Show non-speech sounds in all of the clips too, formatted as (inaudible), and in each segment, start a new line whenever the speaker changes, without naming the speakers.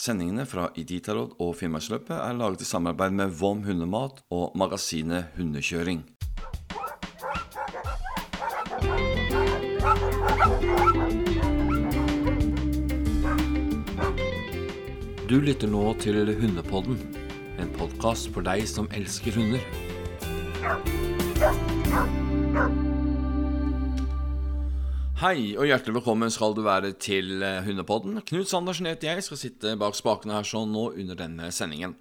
Sendingene fra Iditarod og Finnmarksløpet er laget i samarbeid med Vom hundemat og magasinet Hundekjøring. Du lytter nå til Hundepodden, en podkast for deg som elsker hunder. Hei og hjertelig velkommen skal du være til eh, Hundepodden. Knut Sandersen heter jeg, skal sitte bak spakene her sånn nå under denne sendingen.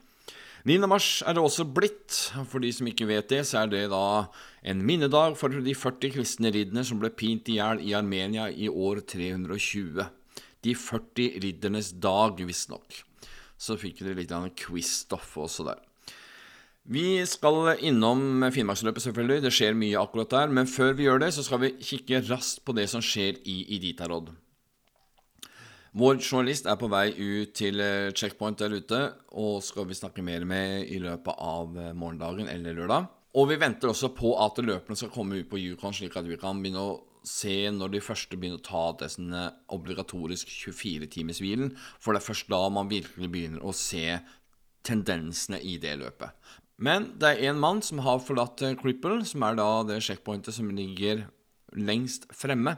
9. mars er det også blitt. For de som ikke vet det, så er det da en minnedag for de 40 kristne ridderne som ble pint i hjel i Armenia i år 320. De 40 riddernes dag, visstnok. Så fikk dere litt av quiz-stoff også der. Vi skal innom Finnmarksløpet, selvfølgelig. Det skjer mye akkurat der. Men før vi gjør det, så skal vi kikke raskt på det som skjer i Iditarod. Vår journalist er på vei ut til eh, checkpoint der ute, og skal vi snakke mer med i løpet av eh, morgendagen eller lørdag. Og vi venter også på at løpene skal komme ut på Yukon, slik at vi kan begynne å se når de første begynner å ta dessen obligatorisk 24-timershvilen. For det er først da man virkelig begynner å se tendensene i det løpet. Men det er en mann som har forlatt eh, Cripple, som er da det sjekkpointet som ligger lengst fremme.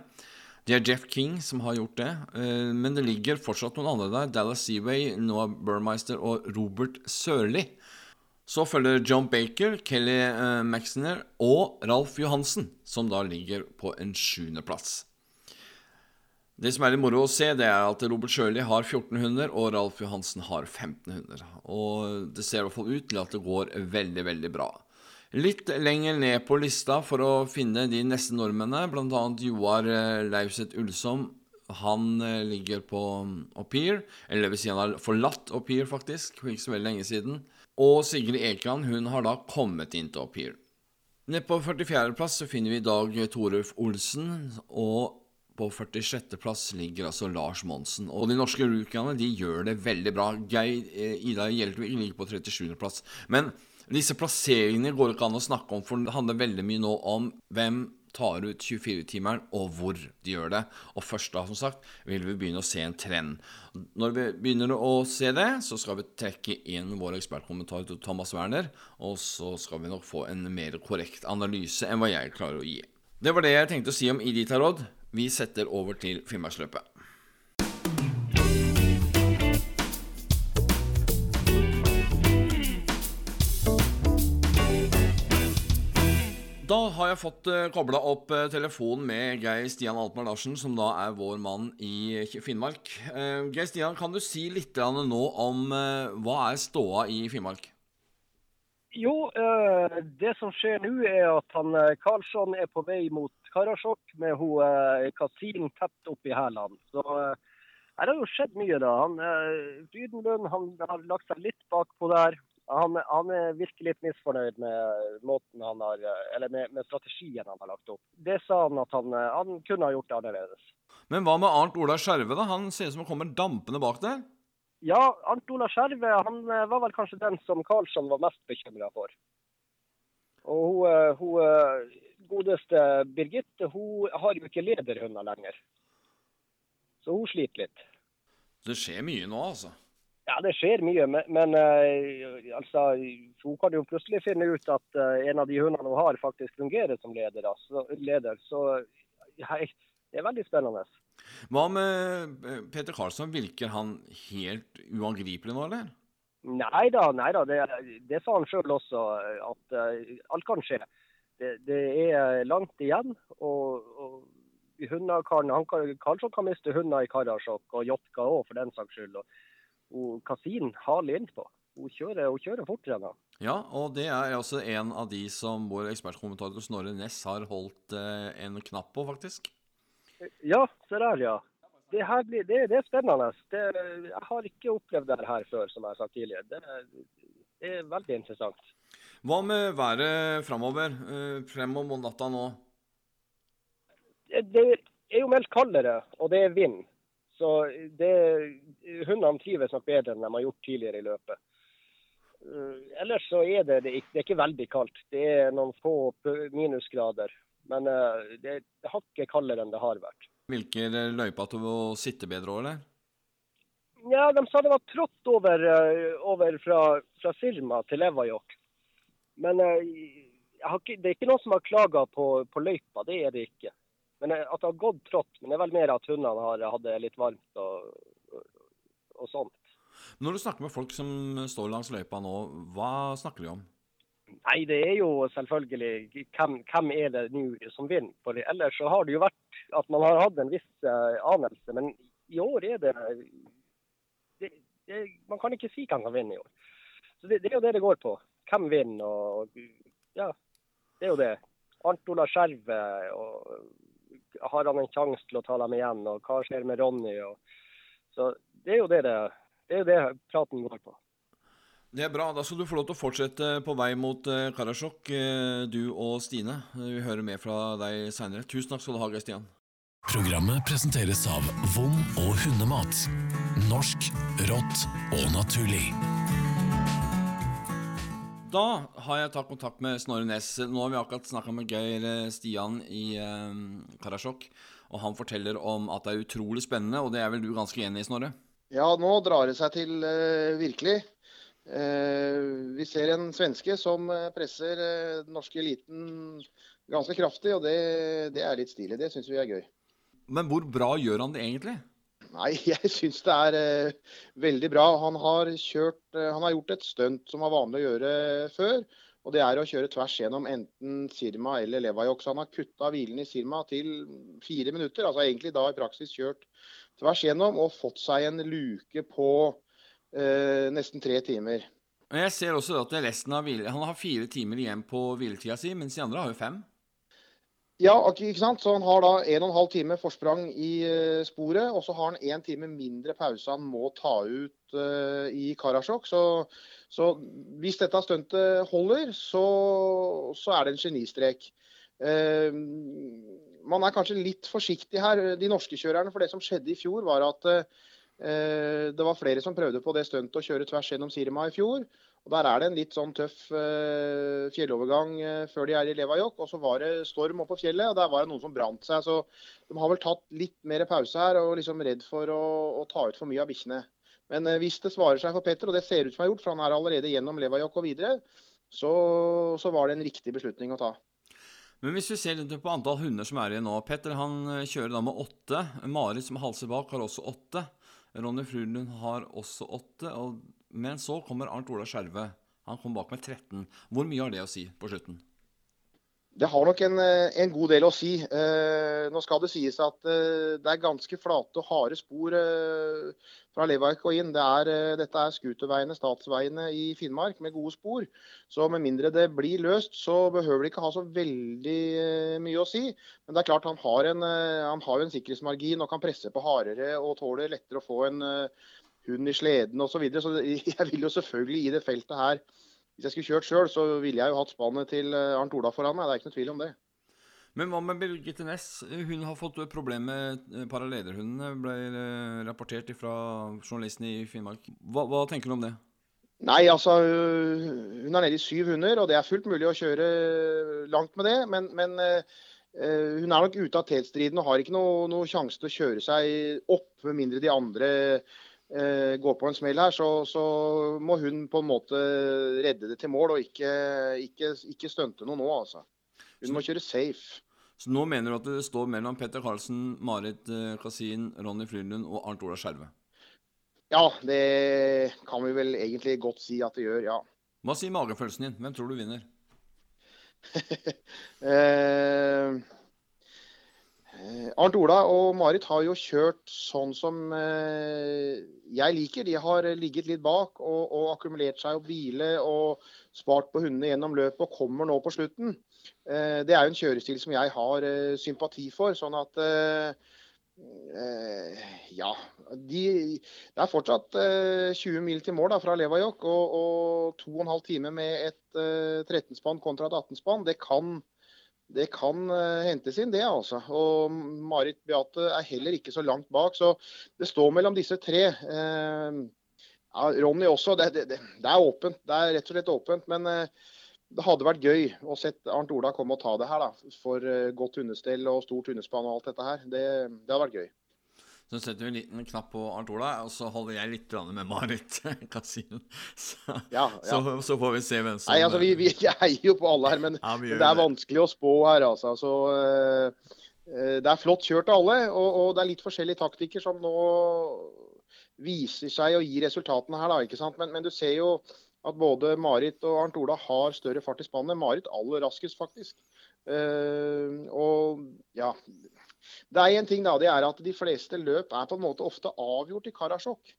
Det er Jeff King som har gjort det, eh, men det ligger fortsatt noen andre der. Dallas Seaway, Noah Burmeister og Robert Sørli. Så følger John Baker, Kelly eh, Maxner og Ralf Johansen, som da ligger på en sjuendeplass. Det som er litt moro å se, det er at Robert Sjøli har 14 hunder, og Ralf Johansen har 15 hunder. Og det ser i hvert fall ut til at det går veldig, veldig bra. Litt lenger ned på lista for å finne de neste nordmennene, bl.a. Joar eh, Lauseth Ulsom. Han eh, ligger på mm, au pair, eller det vil si han har forlatt au faktisk, for ikke så veldig lenge siden. Og Sigrid Ekan hun har da kommet inn til au. Nede på 44.-plass så finner vi i Dag Torulf Olsen, og på 46.-plass ligger altså Lars Monsen. Og de norske rookiene de gjør det veldig bra. Geir eh, Ida Hjeltvik ligger på 37.-plass. Men disse plasseringene går ikke an å snakke om, for det handler veldig mye nå om hvem tar ut 24-timeren, og hvor de gjør det. Og først da, som sagt, vil vi begynne å se en trend. Når vi begynner å se det, så skal vi trekke inn vår ekspertkommentator Thomas Werner, og så skal vi nok få en mer korrekt analyse enn hva jeg klarer å gi. Det var det jeg tenkte å si om Iditarod. Vi setter over til Finnmarksløpet. Da har jeg fått eh, kobla opp uh, telefonen med Geir Stian Altmar Larsen, som da er vår mann i Finnmark. Uh, Geir Stian, kan du si litt nå om hva er ståa i Finnmark?
Jo, det som skjer nå er at han Karlsson er på vei mot Karasjok med hun eh, Kasin tett oppi hælene. Så eh, her har jo skjedd mye, da. Han, eh, Frydenlund han har lagt seg litt bakpå der. Han, han virker litt misfornøyd med har, med, med, strategien han har lagt opp. Det sa han at han, han kunne ha gjort det annerledes.
Men hva med Arnt Ola Skjerve, da? Han ser ut som han kommer dampende bak der?
Ja, Arnt Ola Skjerve han var vel kanskje den som Karlsson var mest bekymra for. Og hun, hun godeste Birgitte hun har jo ikke lederhunder lenger. Så hun sliter litt.
Det skjer mye nå, altså?
Ja, det skjer mye. Men, men altså, hun kan jo plutselig finne ut at en av de hundene hun har, faktisk fungerer som leder. Altså, leder. Så ja, det er veldig spennende.
Hva med eh, Peter Karlsson? Virker han helt uangripelig nå, eller?
Nei da, nei da. Det, det sa han sjøl også, at uh, alt kan skje det, det er langt igjen. og, og hunder kan, han kan, Karlsson kan miste hunder i Karasjok, og Jotka òg, for den saks skyld. Og, Kasin haler innpå. Hun kjører, hun kjører fortere enn.
Ja, og det er også en av de som vår ekspertkommentator Snorre Næss har holdt eh, en knapp på, faktisk.
Ja, se der, ja. Det, her blir, det, det er spennende. Det, jeg har ikke opplevd det her før, som jeg har sagt tidligere. Det, det er veldig interessant.
Hva med været framover, Fremover frem mot natta nå?
Det er jo meldt kaldere, og det er vind. Så det, hundene trives nok bedre enn de har gjort tidligere i løpet. Eh, ellers så er det, det er ikke veldig kaldt. Det er noen få minusgrader. Men eh, det er hakket kaldere enn det har vært.
Hvilke løyper til å sitte bedre over eller?
Ja, de sa det var trått over, eh, over fra, fra Sirma til Levajok. Men eh, ikke, det er ikke noen som har klaga på, på, løypa, det er det ikke. Men eh, At det har gått trått. Men det er vel mer at hundene har hatt det litt varmt og, og, og sånt.
Når du snakker med folk som står langs løypa nå, hva snakker de om?
Nei, det er jo selvfølgelig hvem, hvem er det nå som vinner. For ellers så har det jo vært at man har hatt en viss uh, anelse. Men i år er det, det, det, Man kan ikke si hvem som vinner i år. Så det, det, er jo det det går på. Hvem vinner og Ja, det er jo det. Arnt Ola Skjerve. og Har han en sjanse til å ta dem igjen? Og hva skjer med Ronny? Og, så det er jo det, det, det, er det praten går på.
Det er bra. Da skal du få lov til å fortsette på vei mot eh, Karasjok, eh, du og Stine. Vi hører mer fra deg seinere. Tusen takk skal du ha, Stian.
Programmet presenteres av Vom og hundemat. Norsk, rått og naturlig.
Da har jeg tatt kontakt med Snorre Næss. Nå har vi akkurat snakka med Geir eh, Stian i eh, Karasjok. Og han forteller om at det er utrolig spennende, og det er vel du ganske enig i, Snorre?
Ja, nå drar det seg til virkelig. Eh, vi ser en svenske som eh, presser eh, den norske eliten ganske kraftig, og det, det er litt stilig. Det syns vi er gøy.
Men hvor bra gjør han det egentlig?
Nei, (laughs) jeg syns det er eh, veldig bra. Han har, kjørt, eh, han har gjort et stunt som var vanlig å gjøre før. Og det er å kjøre tvers gjennom enten Sirma eller Levajok. Så han har kutta hvilen i Sirma til fire minutter. Altså egentlig da i praksis kjørt tvers gjennom og fått seg en luke på nesten tre timer.
Jeg ser også at resten av hvile, Han har fire timer igjen på hviletida si, mens de andre har jo fem.
Ja, ikke sant? så han har da en og en halv time forsprang i uh, sporet. Og så har han én time mindre pause han må ta ut uh, i Karasjok. Så, så, hvis dette stuntet holder, så, så, er det en genistrek. Uh, man er kanskje litt forsiktig her, de norske kjørerne. For det som skjedde i fjor, var at Eh, det var flere som prøvde på det stuntet å kjøre tvers gjennom Sirma i fjor. og Der er det en litt sånn tøff eh, fjellovergang eh, før de er i Levajok. Og så var det storm oppå fjellet, og der var det noen som brant seg. Så de har vel tatt litt mer pause her og liksom redd for å, å ta ut for mye av bikkjene. Men hvis det svarer seg for Petter, og det ser ut som det har gjort, for han er allerede gjennom Levajok og videre, så, så var det en riktig beslutning å ta.
Men hvis vi ser litt på antall hunder som er igjen nå Petter han kjører da med åtte. Marit som halser bak har også åtte. Ronny Frulund har også åtte. men så kommer Arnt Ola Skjerve. Han kom bak med 13. Hvor mye har det å si på slutten?
Det har nok en, eh, en god del å si. Eh, nå skal det sies at eh, det er ganske flate og harde spor eh, fra Levaik og inn. Det er, eh, dette er skuterveiene, statsveiene i Finnmark med gode spor. Så med mindre det blir løst, så behøver det ikke ha så veldig eh, mye å si. Men det er klart han har en, han har en sikkerhetsmargin og kan presse på hardere og tåler lettere å få en hund i sleden osv. Så, videre. så (laughs) jeg vil jo selvfølgelig i det feltet her hvis jeg skulle kjørt sjøl, så ville jeg jo hatt spannet til eh, Arnt Ola foran meg. Det er ikke noe tvil om det.
Men hva med Birgitte Næss? Hun har fått problemer med eh, parallederhundene, ble eh, rapportert fra journalisten i Finnmark. Hva, hva, tenker du om det?
Nei, altså Hun er nede i syv hunder, og det er fullt mulig å kjøre langt med det. Men, men hun er nok ute av tetstriden og har ikke noen noe sjanse til å kjøre seg opp, med mindre de andre går på en smell her, så, så, må hun på en måte redde det til mål og ikke, ikke, ikke stunte noe nå, altså. Hun må kjøre safe.
Så nå mener du at det står mellom Petter Karlsen, Marit eh, Kasin, Ronny Frydlund og Arnt Ola Skjerve?
Ja, det kan vi vel egentlig godt si at det gjør, ja.
Hva sier magefølelsen din? Hvem tror du vinner? (laughs)
eh, Eh, Arnt Ola og Marit har jo kjørt sånn som eh, jeg liker. De har ligget litt bak og, og akkumulert seg og hvile og spart på hundene gjennom løpet og kommer nå på slutten. Eh, det er jo en kjørestil som jeg har sympati for. sånn at ja. De, det er fortsatt 20 mil til mål da, fra Levajok, og, og 2 12 timer med et 13-spann kontra et 18-spann. Det kan det kan uh, hentes inn, det. altså. Og Marit Beate er heller ikke så langt bak. Så det står mellom disse tre. Uh, ja, Ronny også. Det, det, det, er åpent. Det er rett og slett åpent. Men uh, det hadde vært gøy å sett Arnt Ola komme og ta det her. da, For godt hundestell og stort hundespann og alt dette her. Det, det hadde vært gøy.
Så setter vi en liten knapp på Arnt Ola, og så holder jeg litt med Marit (laughs) Kasin. Så,
Ja, ja.
så, så får vi se hvem som
Nei, altså vi, vi heier jo på alle her, men
Ja,
men det er
det.
vanskelig å spå her, altså. Så, eh, det er flott kjørt av alle, og, og det er litt forskjellige taktikker som nå viser seg å gi resultatene her, da. ikke sant? Men, men du ser jo at både Marit og Arnt Ola har større fart i spannet. Marit aller raskest, faktisk. Uh, og ja Det er én ting, da. Det er at de fleste løp er på en måte ofte avgjort i Karasjok.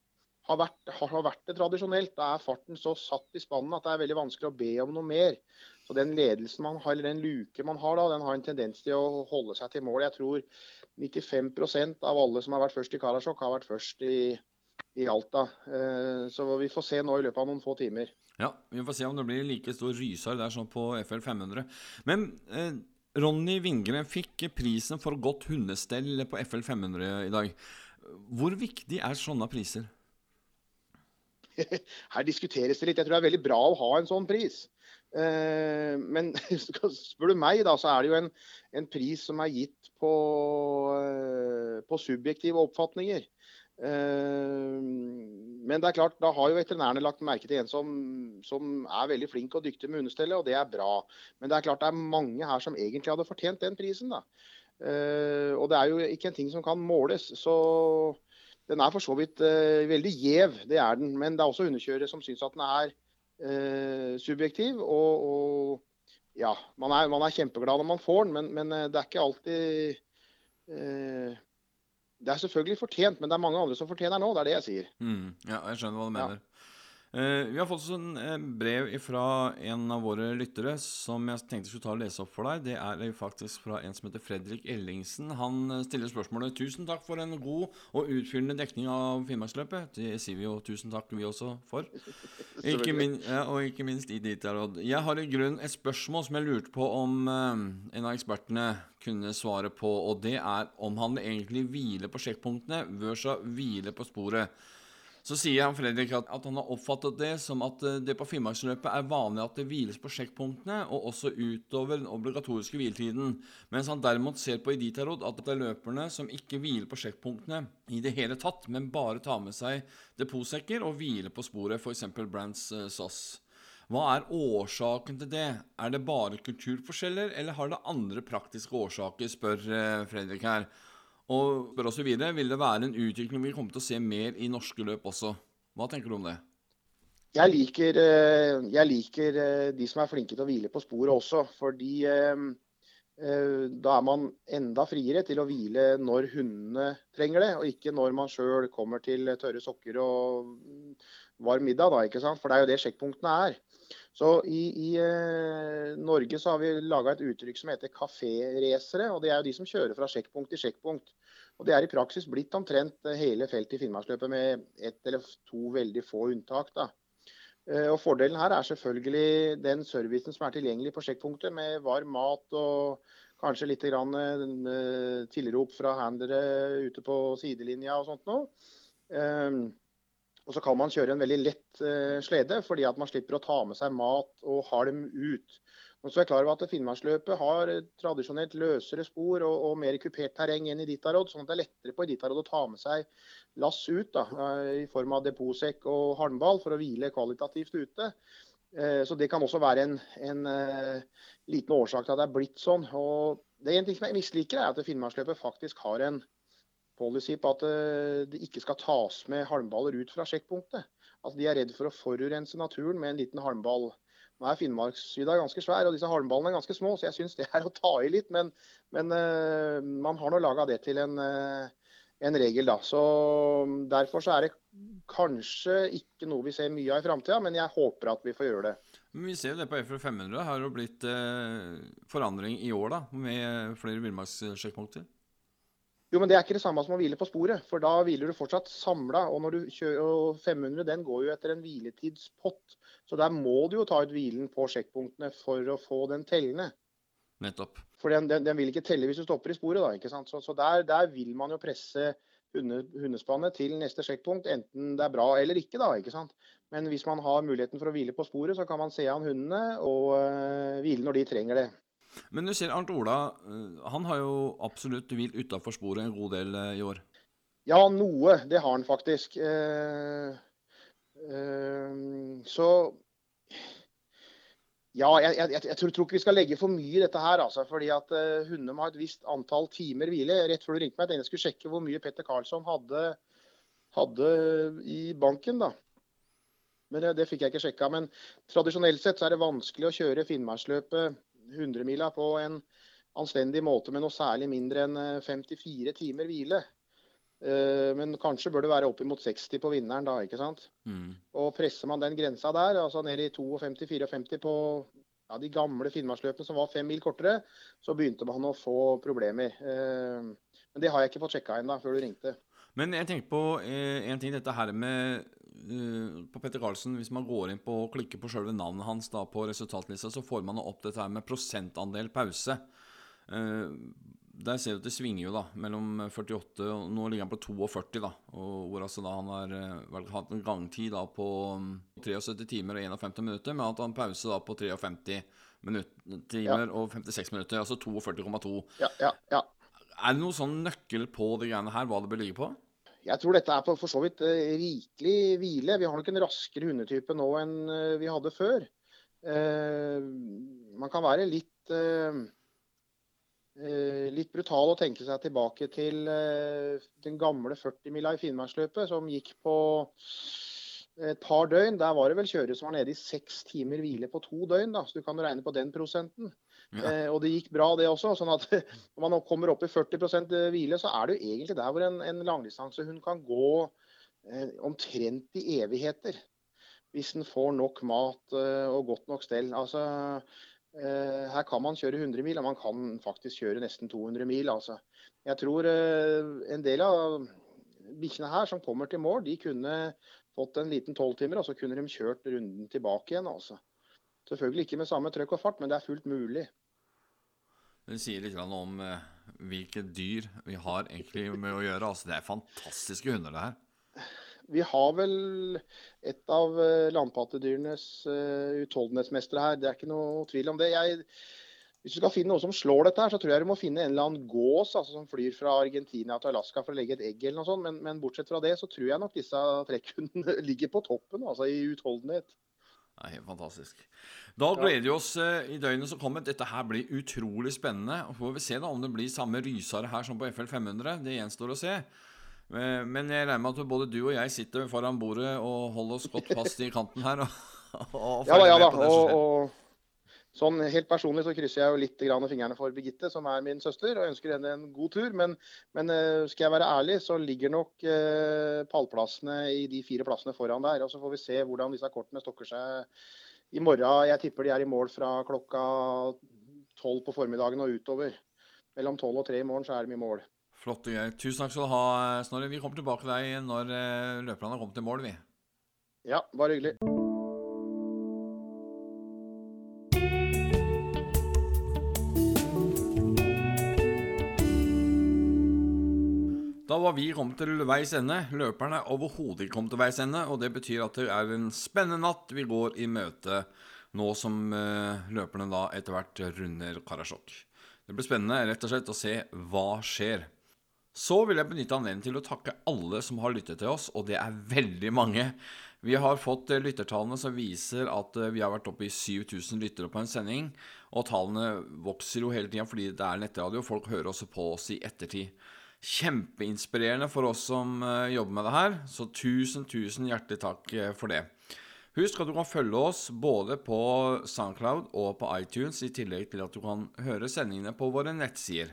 Har vært, har, vært det tradisjonelt. Da er farten så satt i spannet at det er veldig vanskelig å be om noe mer. Så den ledelsen man har, eller den luke man har da, den har en tendens til å holde seg til mål. Jeg tror 95% av alle som har vært først i Karasjok, har vært først i, i Alta. Eh, Så vi får se nå i løpet av noen få timer.
Ja, vi får se om det blir like stor rysar der som på FL 500. Men eh, Ronny Vingre fikk prisen for godt hundestell på FL 500 i dag. Hvor viktig er sånne priser? (laughs)
Her diskuteres det litt. Jeg tror det er veldig bra å ha en sånn pris. Eh, Men (laughs) spør du meg, da, så er det jo en, en pris som er gitt på, eh, på subjektive oppfatninger. Men det er klart, da har jo veterinærene lagt merke til en som, som er veldig flink og dyktig med hundestellet, og det er bra. Men det er klart det er mange her som egentlig hadde fortjent den prisen. da. Uh, Og det er jo ikke en ting som kan måles. så den er for så vidt uh, veldig gjev, det er den. Men det er også hundekjørere som syns at den er uh, subjektiv. Og, og ja, man er, man er kjempeglad når man får den, men, men det er ikke alltid Det er selvfølgelig fortjent, men det er mange andre som fortjener nå. Det er det jeg sier.
Mm, ja, jeg skjønner hva du mener. Eh, vi har fått en eh, brev fra en av våre lyttere som jeg tenkte skulle ta og lese opp for deg. Det er eh, faktisk fra en som heter Fredrik Ellingsen. Han eh, stiller spørsmålet Tusen takk for en god og utfyllende dekning av Finnmarksløpet. Det sier vi jo tusen takk, vi også, for. (laughs) Ikke min, ja, og ikke minst i ditt råd. Jeg har i grunnen et spørsmål som jeg lurte på om eh, en av ekspertene kunne svare på, og det er om han egentlig hviler på sjekkpunktene versus hviler på sporet. Så sier han Fredrik at, at han har oppfattet det som at eh, det på Finnmarksløpet er vanlig at det hviles på sjekkpunktene, og også utover den obligatoriske hviletiden, mens han derimot ser på Iditarod at det er løperne som ikke hviler på sjekkpunktene i det hele tatt, men bare tar med seg depotsekker og hviler på sporet, f.eks. Brands eh, SAS. Hva er årsaken til det? Er det bare kulturforskjeller, eller har det andre praktiske årsaker, spør eh, Fredrik her. Og spør også videre, vil det være en utvikling vi kommer til å se mer i norske løp også? Hva tenker du om det?
Jeg liker, eh, jeg liker eh, de som er flinke til å hvile på sporet også, fordi eh, da er man enda friere til å hvile når hundene trenger det, og ikke når man sjøl kommer til tørre sokker og varm middag. Da? For det er jo det sjekkpunktene er. Så I, i eh, Norge så har vi laga et uttrykk som heter kaféracere. og Det er jo de som kjører fra sjekkpunkt til sjekkpunkt. Og Det er i praksis blitt omtrent eh, hele feltet i Finnmarksløpet med ett eller to veldig få unntak. da. Eh, Og Fordelen her er selvfølgelig den servicen som er tilgjengelig på sjekkpunktet, med varm mat og kanskje litt grann, eh, tilrop fra handlere ute på sidelinja og sånt noe. Og så kan man kjøre en veldig lett eh, slede, fordi at man slipper å ta med seg mat og halm ut. Og så er jeg klar over at Finnmarksløpet har tradisjonelt løsere spor og, og mer kupert terreng enn i Ditarod, sånn at det er lettere på Ditarod å ta med seg lass ut da, eh, i form av depotsekk og halmball for å hvile kvalitativt ute. Eh, Så det kan også være en, en eh, liten årsak til at det er blitt sånn. Og det er en ting som jeg misliker, er at Finnmarksløpet faktisk har en policy på at eh, det ikke skal tas med halmballer ut fra sjekkpunktet. Altså De er redd for å forurense naturen med en liten halmball. Nå er Finnmarksvidda ganske svær, og disse halmballene er ganske små, så jeg syns det er å ta i litt. Men, men uh, man har nå laga det til en, uh, en regel, da. Så mm, Derfor så er det kanskje ikke noe vi ser mye av i framtida, men jeg håper at vi får gjøre det.
Men vi ser jo det på FR 500. Har det blitt eh, forandring i år, da, med flere villmarkssjekkpunkter?
Jo, men Det er ikke det samme som å hvile på sporet, for da hviler du fortsatt samla. Og når du kjører 500 den går jo etter en hviletidspott, så der må du jo ta ut hvilen på sjekkpunktene for å få den tellende.
Nettopp.
For den, den, den vil ikke telle hvis du stopper i sporet, da. ikke sant? Så, så der, der vil man jo presse hunde, hundespannet til neste sjekkpunkt, enten det er bra eller ikke, da. ikke sant? Men hvis man har muligheten for å hvile på sporet, så kan man se an hundene og øh, hvile når de trenger det.
Men du ser Arnt Ola, eh, han har jo absolutt hvilt utafor sporet en god del eh, i år.
Ja, noe. Det har han faktisk. Eh, eh, så ja, jeg, jeg, jeg, tror, tror, ikke vi skal legge for mye i dette her. Altså, fordi at uh, Hundem har et visst antall timer hvile. Rett før du ringte meg, jeg skulle sjekke hvor mye Petter Karlsson hadde, hadde i banken. da. Men det, det fikk jeg ikke sjekka. Men tradisjonelt sett så er det vanskelig å kjøre Finnmarksløpet 100-mila på en anstendig måte med noe særlig mindre enn 54 eh, timer hvile. Uh, men kanskje bør det være oppimot 60 på vinneren da, ikke sant. Mm. Og presser man den grensa der, altså ned i 52-54 på ja, de gamle Finnmarksløpene som var fem mil kortere, så begynte man å få problemer. Uh, men det har jeg ikke fått sjekka ennå, før du ringte.
Men jeg tenker på eh, en ting, dette her med uh, På Petter Karlsen, hvis man går inn på og klikker på selve navnet hans da på resultatlista, så får man opp dette her med prosentandel pause. Uh, der ser du at det svinger jo da mellom 48 og Nå ligger han på 42, da. Og hvor altså da han har eh, vel hatt en gangtid da på 73 mm, timer og 51 minutter, men at han pause da på 53 minutter, timer ja. og 56 minutter. Altså 42,2.
Ja, ja, ja.
Er det noen sånn nøkkel på de greiene her, hva det bør ligge på?
Jeg tror dette er for så vidt eh, rikelig hvile. Vi har nok en raskere hundetype nå enn eh, vi hadde før. man kan være litt Eh, litt brutal å tenke seg tilbake til eh, den gamle 40-mila i Finnmarksløpet, som gikk på et par døgn. Der var det vel kjørere som var nede i seks timer hvile på to døgn, da. så du kan regne på den prosenten. Eh, og det gikk bra, det også. sånn at (laughs) når man kommer opp i 40% hvile, så er det jo egentlig der hvor en, en langdistansehund kan gå eh, omtrent i evigheter. Hvis den får nok mat eh, og godt nok stell. Altså, Eh, her kan man kjøre 100 mil, og man kan faktisk kjøre nesten 200 mil. Altså. Jeg tror eh, en del av bikkjene her som kommer til mål, de kunne fått en liten tolvtimer, og så kunne de kjørt runden tilbake igjen. Altså. Selvfølgelig ikke med samme trøkk og fart, men det er fullt mulig.
Det sier litt om eh, hvilke dyr vi har egentlig med å gjøre. Altså, det er fantastiske hunder, det her.
Vi har vel et av eh, landpattedyrenes uh, utholdenhetsmestere her. Det er ikke noe tvil om det. Jeg, hvis du skal finne noe som slår dette, her, så tror jeg du må finne en eller annen gås altså, som flyr fra Argentina til Alaska for å legge et egg. eller noe sånt. Men, men bortsett fra det så tror jeg nok disse trekkhundene (laughs) ligger på toppen altså i utholdenhet.
Det er helt fantastisk. Da gleder vi oss uh, i døgnet som kommer. Dette her blir utrolig spennende. Og får vi se da om det blir samme rysere her som på FL 500. Det gjenstår å se. Eh, men jeg regner med at både du og jeg sitter foran bordet og holder oss godt fast i kanten her. Og, (laughs)
og ja da, ja da. Og, og, sånn helt personlig så krysser jeg jo litt fingrene for Birgitte, som er min søster, og ønsker henne en god tur. Men, men eh, skal jeg være ærlig, så ligger nok eh, pallplassene i de fire plassene foran der. Og så får vi se hvordan disse kortene stokker seg i morgen. Jeg tipper de er i mål fra klokka tolv på formiddagen og utover. Mellom tolv og tre i morgen så er de i mål.
Flott og gøy, Tusen takk skal du ha, Snorre. Vi kommer tilbake til deg når eh, løperne har kommet til mål, vi.
Ja, bare hyggelig.
Da var vi kommet til veis ende. Løperne er overhodet ikke kommet til veis ende. Og det betyr at det er en spennende natt vi går i møte nå som uh, løperne da etter hvert runder Karasjok. Det blir spennende rett og slett å se hva skjer. Så vil jeg benytte anledningen til å takke alle som har lyttet til oss, og det er veldig mange. Vi har fått eh, lyttertallene som viser at eh, vi har vært oppe i 7000 lyttere på en sending. Og tallene vokser jo hele tida fordi det er nettradio. Folk hører også på oss i ettertid. Kjempeinspirerende for oss som eh, jobber med det her, så tusen, tusen hjertelig takk for det. Husk at du kan følge oss både på Soundcloud og på iTunes, i tillegg til at du kan høre sendingene på våre nettsider.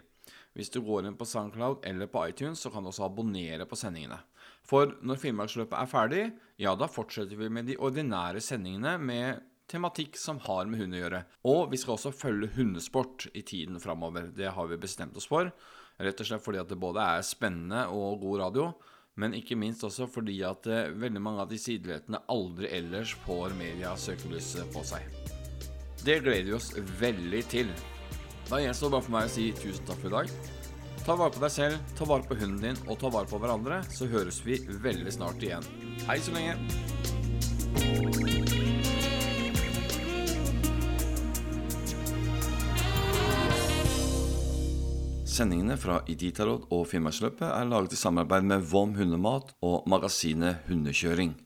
Hvis du går inn på SoundCloud eller på iTunes, så kan du også abonnere på sendingene. For når Finnmarksløpet er ferdig, ja, da fortsetter vi med de ordinære sendingene med tematikk som har med hund å gjøre. Og vi skal også følge hundesport i tiden framover. Det har vi bestemt oss for. Rett og slett fordi at det både er spennende og god radio, men ikke minst også fordi at eh, veldig mange av de sidelighetene aldri ellers får media søkelyset på seg. Det gleder vi oss veldig til. Da gjenstår det bare for meg å si tusen takk for i dag. Ta vare på deg selv, ta vare på hunden din og ta vare på hverandre, så høres vi veldig snart igjen. Hei så lenge. Sendingene fra Iditarod og Finnmarksløpet er laget i samarbeid med Vom hundemat og magasinet Hundekjøring.